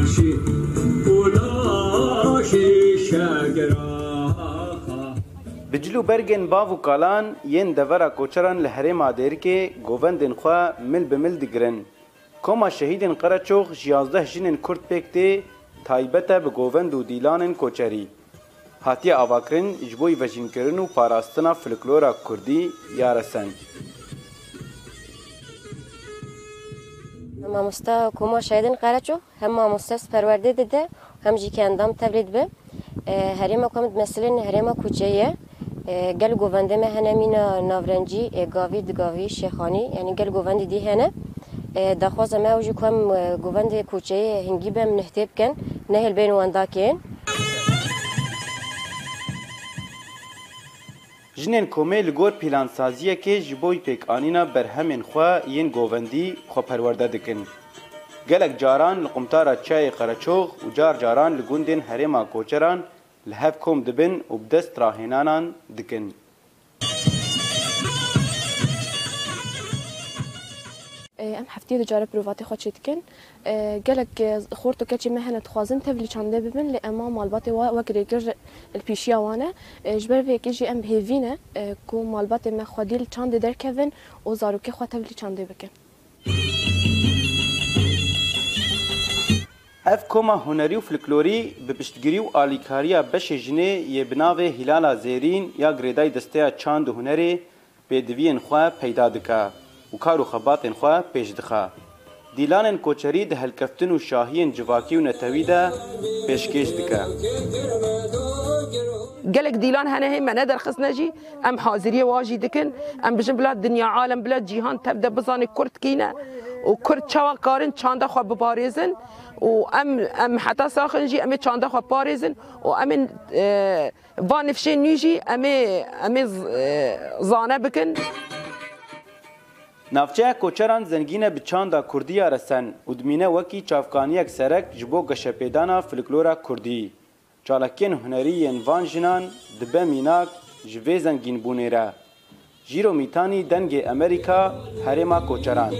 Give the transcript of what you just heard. نقشی بلاشی شگراخا بجلو برگن باو کالان ین دورا کوچران لحره مادر که گووندن خواه مل بمل دیگرن کما شهیدن قرچوغ جیازده جنن کرد پکتی تایبته به گووند و دیلانن کوچری هاتیه آواکرین جبوی وژینکرین و پاراستنا فلکلورا کردی یارسند مامۆستا کوما شایدن هم قەرەچ و هەم هم پەروەردە اندام هەم به، تەبرید بێ هەرێمە کۆمت مەسلن گل کوچەیە گەل هنه هەنەمینە نورنجی، گاوی دگاوی شیخانی، یعنی گل گوونده دی هنه، هەنە ما مەوژی کوم گوونده کوچەیە هنگی بەم نهتێ کن نهل بین کن، Jinên komê li gor plansaziyekê ji bo pêkanîna berhemên xwe yên govendî xweperwerde dikin. Gelek caran li qumtara çayê Qereçox û car caran li gundên herêma koçeran li hev kom dibin û bi dest rahênanan dikin. ام هفته دو جاره پروفاتی خود چید کن گلک خورتو کچی مهنه تخوازن تبلی چانده ببن لی اما مالبات و وکری گر الپیشی آوانه جبر ویکی جی ام هیوینه کو مالبات ما خودیل چانده درکوین و زاروکی خود تبلی چانده بکن اف کما هنری و فلکلوری به پشتگیری و آلیکاریا بش جنه یه بناوه هلالا زیرین یا گریدای دسته چاند و هنری به دوین خواه پیدا دکه وكارو خباتين خوا بيش دخا ديلان كوچري ده الكفتن وشاهين جواكي ونتويدا بيش كيش دكا قالك ديلان هنا هي معنا در خصناجي ام حاضريه واجي دكن ام بجن بلاد دنيا عالم بلاد جيهان تبدا بزاني كرت كينا وكرت شوا قارن چاندا خو ببارزن وام ام حتى ساخنجي ام چاندا خو بارزن وام اه، فانفشين نيجي ام اه، ام زانه بكن Navçeya koçeran zengîne bi çanda Kurdiya resen û dimîne wekî çavkaniyek serek ji bo geşepêdana folklora Kurdî. Çalakên hunerî yên van jinan dibe mînak ji vê zengînbûnê re. Jîro Mîtanî dengê Amerîka herêma koçeran.